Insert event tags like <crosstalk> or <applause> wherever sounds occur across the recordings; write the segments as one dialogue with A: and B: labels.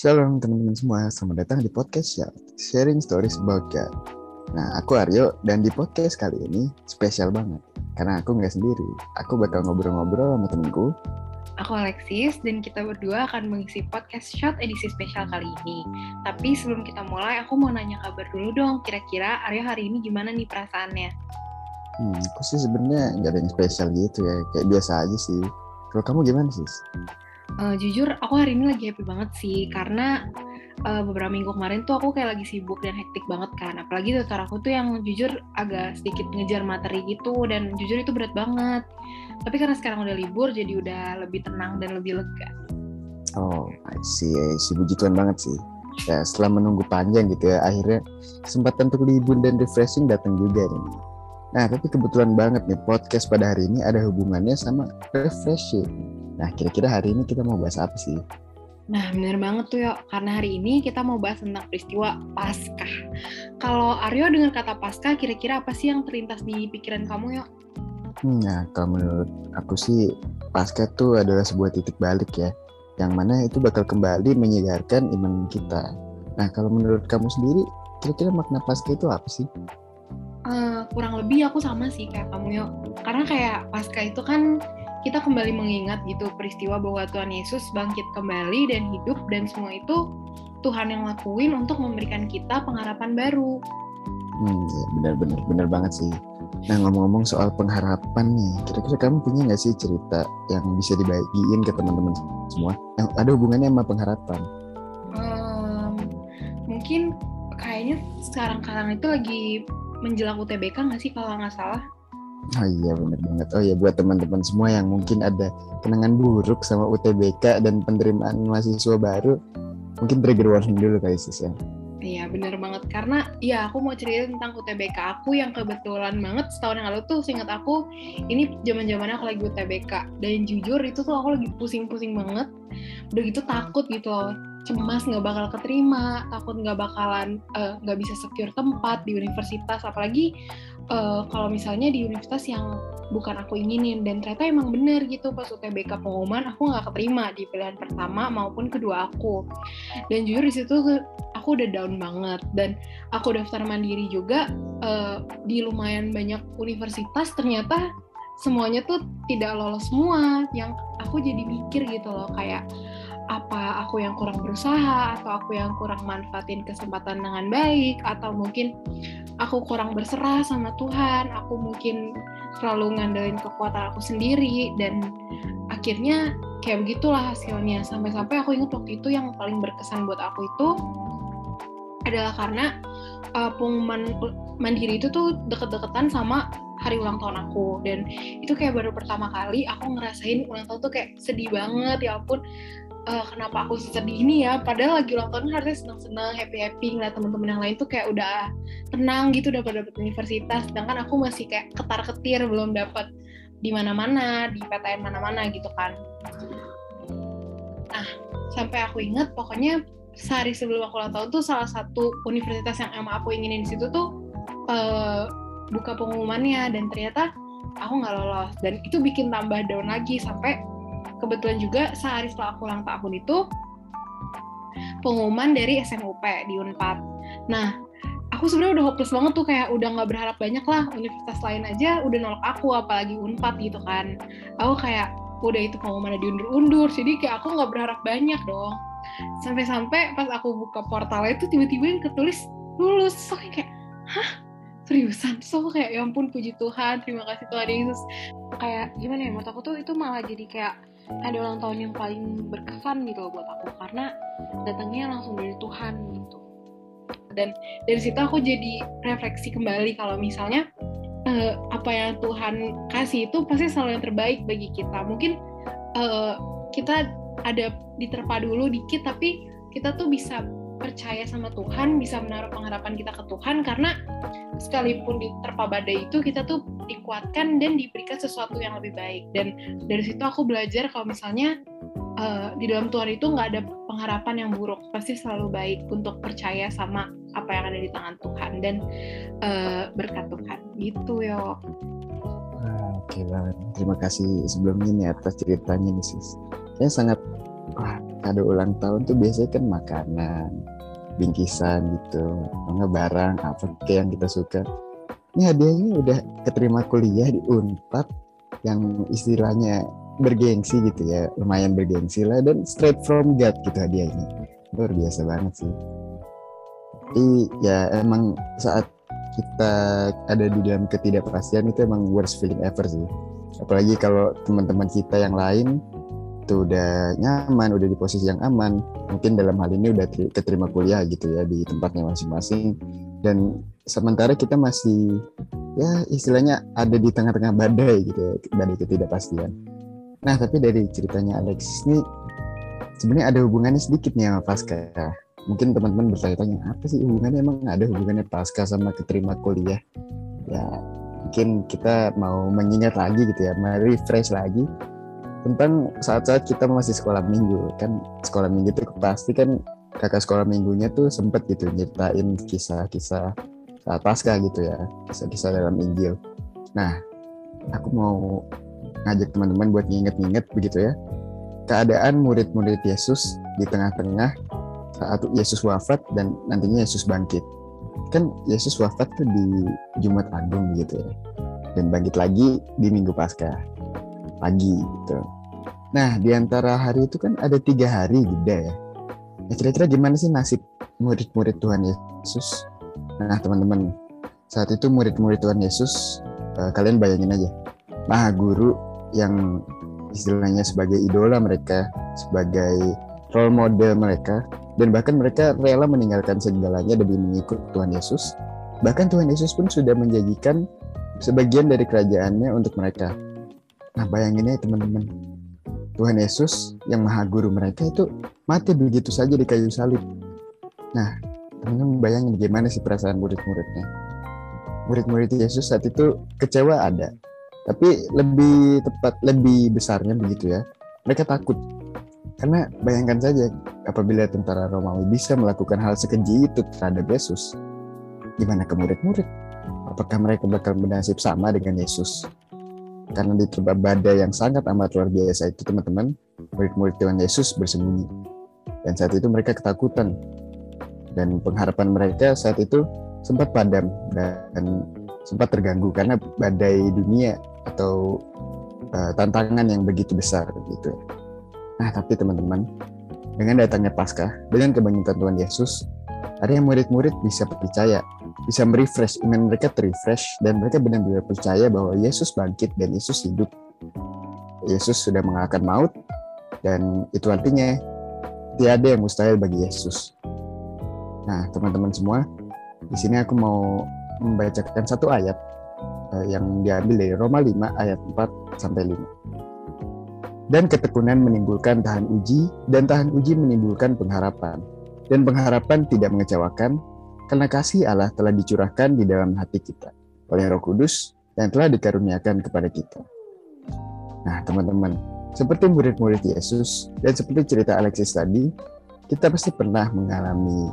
A: Shalom teman-teman semua, selamat datang di podcast Shout, Sharing Stories About God. Nah, aku Aryo, dan di podcast kali ini spesial banget. Karena aku nggak sendiri, aku bakal ngobrol-ngobrol sama temenku.
B: Aku Alexis, dan kita berdua akan mengisi podcast Shot edisi spesial kali ini. Tapi sebelum kita mulai, aku mau nanya kabar dulu dong. Kira-kira Aryo hari ini gimana nih perasaannya?
A: Hmm, aku sih sebenarnya nggak ada yang spesial gitu ya, kayak biasa aja sih. Kalau kamu gimana sih?
B: Uh, jujur, aku hari ini lagi happy banget sih, karena uh, beberapa minggu kemarin tuh aku kayak lagi sibuk dan hektik banget kan. Apalagi tutor aku tuh yang jujur agak sedikit ngejar materi gitu, dan jujur itu berat banget. Tapi karena sekarang udah libur, jadi udah lebih tenang dan lebih lega.
A: Oh, I see, I see. Puji Tuhan banget sih. Ya, setelah menunggu panjang gitu ya, akhirnya kesempatan untuk libur dan refreshing datang juga nih. Nah, tapi kebetulan banget nih podcast pada hari ini ada hubungannya sama refreshing. Nah, kira-kira hari ini kita mau bahas apa sih?
B: Nah, bener banget tuh ya, karena hari ini kita mau bahas tentang peristiwa Paskah. Kalau Aryo dengan kata Paskah, kira-kira apa sih yang terlintas di pikiran kamu ya?
A: Nah, kalau menurut aku sih, Paskah itu adalah sebuah titik balik ya, yang mana itu bakal kembali menyegarkan iman kita. Nah, kalau menurut kamu sendiri, kira-kira makna Paskah itu apa sih?
B: Uh, kurang lebih aku sama sih kayak kamu yuk. Karena kayak Paskah itu kan kita kembali mengingat gitu peristiwa bahwa Tuhan Yesus bangkit kembali dan hidup dan semua itu Tuhan yang lakuin untuk memberikan kita pengharapan baru.
A: Hmm, ya benar-benar benar banget sih. Nah ngomong-ngomong soal pengharapan nih, kira-kira kamu punya nggak sih cerita yang bisa dibagiin ke teman-teman semua yang ada hubungannya sama pengharapan?
B: Um, mungkin kayaknya sekarang-sekarang itu lagi menjelang UTBK nggak sih kalau nggak salah?
A: Oh iya benar banget. Oh iya buat teman-teman semua yang mungkin ada kenangan buruk sama UTBK dan penerimaan mahasiswa baru, mungkin trigger warning dulu kali sis ya.
B: Iya benar banget. Karena ya aku mau cerita tentang UTBK aku yang kebetulan banget setahun yang lalu tuh seingat aku ini zaman zamannya aku lagi UTBK dan jujur itu tuh aku lagi pusing-pusing banget. Udah gitu takut gitu loh. Cemas nggak bakal keterima. Takut nggak bakalan eh, nggak uh, bisa secure tempat di universitas. Apalagi uh, kalau misalnya di universitas yang bukan aku inginin dan ternyata emang bener gitu pas UTBK pengumuman aku nggak keterima di pilihan pertama maupun kedua aku. Dan jujur di situ aku udah down banget. Dan aku daftar mandiri juga uh, di lumayan banyak universitas ternyata semuanya tuh tidak lolos semua. Yang aku jadi mikir gitu loh kayak apa aku yang kurang berusaha atau aku yang kurang manfaatin kesempatan dengan baik atau mungkin aku kurang berserah sama Tuhan aku mungkin selalu ngandelin kekuatan aku sendiri dan akhirnya kayak begitulah hasilnya. Sampai-sampai aku ingat waktu itu yang paling berkesan buat aku itu adalah karena uh, pengumuman mandiri itu tuh deket-deketan sama hari ulang tahun aku. Dan itu kayak baru pertama kali aku ngerasain ulang tahun tuh kayak sedih banget ya ampun uh, kenapa aku sedih ini ya? Padahal lagi ulang tahun kan harusnya senang-senang happy-happy ngeliat teman-teman yang lain tuh kayak udah tenang gitu udah pada dapat universitas. Sedangkan aku masih kayak ketar-ketir belum dapat di mana-mana di PTN mana-mana gitu kan. Nah sampai aku inget pokoknya sehari sebelum aku ulang tahun tuh salah satu universitas yang emang aku inginin di situ tuh uh, buka pengumumannya. Dan ternyata aku nggak lolos. Dan itu bikin tambah down lagi sampai kebetulan juga sehari setelah aku ulang tahun itu pengumuman dari SMUP di Unpad. Nah, aku sebenarnya udah hopeless banget tuh kayak udah nggak berharap banyak lah universitas lain aja udah nolak aku apalagi Unpad gitu kan. Aku kayak udah itu pengumuman diundur-undur jadi kayak aku nggak berharap banyak dong. Sampai-sampai pas aku buka portalnya itu tiba-tiba yang ketulis lulus. So kayak hah seriusan so kayak ya ampun puji Tuhan terima kasih Tuhan Yesus kayak gimana ya menurut aku tuh itu malah jadi kayak ada ulang tahun yang paling berkesan gitu loh buat aku karena datangnya langsung dari Tuhan gitu. Dan dari situ aku jadi refleksi kembali kalau misalnya uh, apa yang Tuhan kasih itu pasti selalu yang terbaik bagi kita. Mungkin uh, kita ada diterpa dulu dikit tapi kita tuh bisa percaya sama Tuhan, bisa menaruh pengharapan kita ke Tuhan karena sekalipun diterpa badai itu kita tuh dikuatkan dan diberikan sesuatu yang lebih baik. Dan dari situ aku belajar kalau misalnya uh, di dalam Tuhan itu nggak ada pengharapan yang buruk, pasti selalu baik untuk percaya sama apa yang ada di tangan Tuhan dan uh, berkat Tuhan. Gitu yo.
A: Oke banget. Terima kasih sebelumnya nih atas ceritanya nih sis. Kayaknya sangat wah, kado ulang tahun tuh biasanya kan makanan, bingkisan gitu, nggak barang apa kayak yang kita suka. Ini hadiahnya udah keterima kuliah di Unpad yang istilahnya bergengsi gitu ya, lumayan bergengsi lah dan straight from God gitu hadiahnya. Luar biasa banget sih. Tapi ya emang saat kita ada di dalam ketidakpastian itu emang worst feeling ever sih. Apalagi kalau teman-teman kita yang lain itu udah nyaman, udah di posisi yang aman, mungkin dalam hal ini udah keterima kuliah gitu ya di tempatnya masing-masing. Dan sementara kita masih ya istilahnya ada di tengah-tengah badai gitu ya, badai ketidakpastian. Nah tapi dari ceritanya Alex ini sebenarnya ada hubungannya sedikit nih sama Pasca. Mungkin teman-teman bertanya-tanya apa sih hubungannya emang ada hubungannya Pasca sama keterima kuliah? Ya mungkin kita mau mengingat lagi gitu ya, merefresh lagi tentang saat-saat kita masih sekolah minggu kan sekolah minggu itu pasti kan kakak sekolah minggunya tuh sempet gitu nyeritain kisah-kisah saat pasca gitu ya kisah-kisah dalam Injil. Nah aku mau ngajak teman-teman buat nginget-nginget begitu ya. Keadaan murid-murid Yesus di tengah-tengah saat Yesus wafat dan nantinya Yesus bangkit. Kan Yesus wafat tuh di Jumat Agung gitu ya dan bangkit lagi di Minggu Paskah pagi gitu. Nah di antara hari itu kan ada tiga hari jeda ya. Nah, kira-kira gimana sih nasib murid-murid Tuhan Yesus? Nah teman-teman saat itu murid-murid Tuhan Yesus uh, kalian bayangin aja maha guru yang istilahnya sebagai idola mereka, sebagai role model mereka, dan bahkan mereka rela meninggalkan segalanya demi mengikut Tuhan Yesus. Bahkan Tuhan Yesus pun sudah menjanjikan sebagian dari kerajaannya untuk mereka. Nah bayangin ya teman-teman, Tuhan Yesus yang maha guru mereka itu mati begitu saja di kayu salib. Nah, teman-teman bayangin gimana sih perasaan murid-muridnya. Murid-murid Yesus saat itu kecewa ada, tapi lebih tepat, lebih besarnya begitu ya. Mereka takut. Karena bayangkan saja apabila tentara Romawi bisa melakukan hal sekeji itu terhadap Yesus, gimana ke murid-murid? Apakah mereka bakal bernasib sama dengan Yesus? Karena diterpa badai yang sangat amat luar biasa itu teman-teman murid-murid Tuhan Yesus bersembunyi dan saat itu mereka ketakutan dan pengharapan mereka saat itu sempat padam dan sempat terganggu karena badai dunia atau uh, tantangan yang begitu besar gitu. Nah tapi teman-teman dengan datangnya Paskah dengan kebangkitan Tuhan Yesus yang murid-murid bisa percaya bisa merefresh iman mereka terrefresh dan mereka benar-benar percaya bahwa Yesus bangkit dan Yesus hidup. Yesus sudah mengalahkan maut dan itu artinya tiada yang mustahil bagi Yesus. Nah, teman-teman semua, di sini aku mau membacakan satu ayat uh, yang diambil dari Roma 5 ayat 4 sampai 5. Dan ketekunan menimbulkan tahan uji dan tahan uji menimbulkan pengharapan. Dan pengharapan tidak mengecewakan karena kasih Allah telah dicurahkan di dalam hati kita oleh Roh Kudus yang telah dikaruniakan kepada kita. Nah, teman-teman, seperti murid-murid Yesus dan seperti cerita Alexis tadi, kita pasti pernah mengalami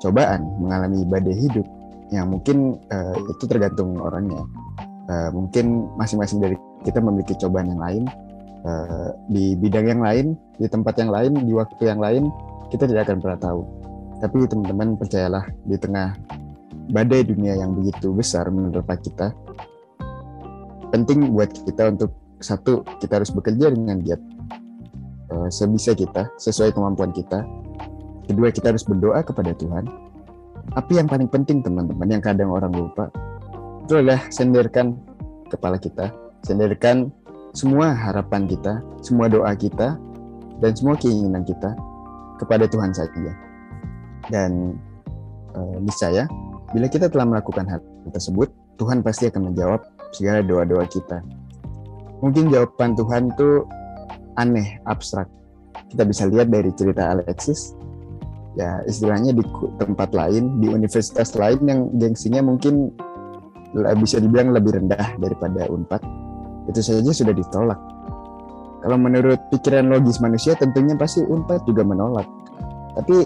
A: cobaan, mengalami badai hidup yang mungkin uh, itu tergantung orangnya. Uh, mungkin masing-masing dari kita memiliki cobaan yang lain uh, di bidang yang lain, di tempat yang lain, di waktu yang lain, kita tidak akan pernah tahu. Tapi teman-teman percayalah di tengah badai dunia yang begitu besar menerpa kita, penting buat kita untuk satu kita harus bekerja dengan giat uh, sebisa kita sesuai kemampuan kita. Kedua kita harus berdoa kepada Tuhan. Tapi yang paling penting teman-teman yang kadang orang lupa itu adalah sendirkan kepala kita, sendirkan semua harapan kita, semua doa kita, dan semua keinginan kita kepada Tuhan saja dan uh, niscaya bila kita telah melakukan hal tersebut, Tuhan pasti akan menjawab segala doa-doa kita. Mungkin jawaban Tuhan itu aneh, abstrak. Kita bisa lihat dari cerita Alexis, ya istilahnya di tempat lain, di universitas lain yang gengsinya mungkin bisa dibilang lebih rendah daripada Unpad, itu saja sudah ditolak. Kalau menurut pikiran logis manusia, tentunya pasti Unpad juga menolak. Tapi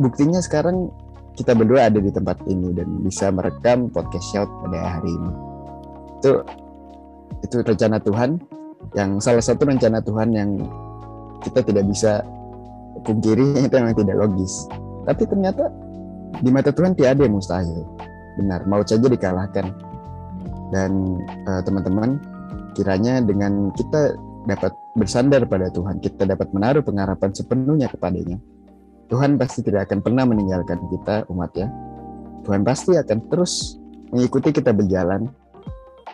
A: buktinya sekarang kita berdua ada di tempat ini dan bisa merekam podcast shout pada hari ini. Itu itu rencana Tuhan yang salah satu rencana Tuhan yang kita tidak bisa pungkiri <laughs> itu memang tidak logis. Tapi ternyata di mata Tuhan tidak ada yang mustahil. Benar, mau saja dikalahkan. Dan uh, teman-teman, kiranya dengan kita dapat bersandar pada Tuhan, kita dapat menaruh pengharapan sepenuhnya kepadanya. Tuhan pasti tidak akan pernah meninggalkan kita, umat ya. Tuhan pasti akan terus mengikuti kita berjalan,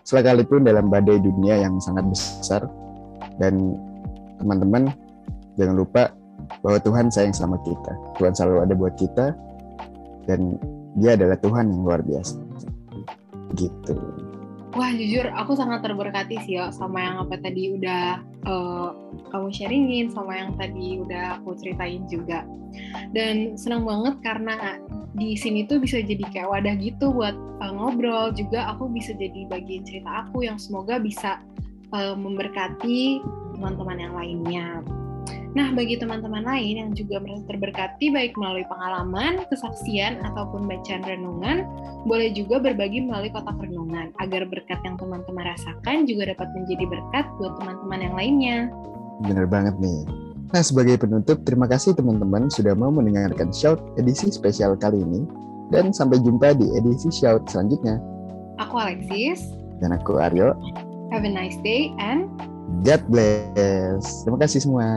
A: sekalipun dalam badai dunia yang sangat besar. Dan teman-teman, jangan lupa bahwa Tuhan sayang sama kita. Tuhan selalu ada buat kita, dan dia adalah Tuhan yang luar biasa. Gitu.
B: Wah jujur aku sangat terberkati sih ya sama yang apa tadi udah uh, kamu sharingin sama yang tadi udah aku ceritain juga. Dan senang banget karena di sini tuh bisa jadi kayak wadah gitu buat uh, ngobrol. Juga aku bisa jadi bagian cerita aku yang semoga bisa uh, memberkati teman-teman yang lainnya Nah, bagi teman-teman lain yang juga merasa terberkati baik melalui pengalaman, kesaksian, ataupun bacaan renungan, boleh juga berbagi melalui kotak renungan, agar berkat yang teman-teman rasakan juga dapat menjadi berkat buat teman-teman yang lainnya.
A: Benar banget nih. Nah, sebagai penutup, terima kasih teman-teman sudah mau mendengarkan Shout edisi spesial kali ini. Dan sampai jumpa di edisi Shout selanjutnya.
B: Aku Alexis.
A: Dan aku Aryo.
B: Have a nice day and
A: God bless. Terima kasih semua.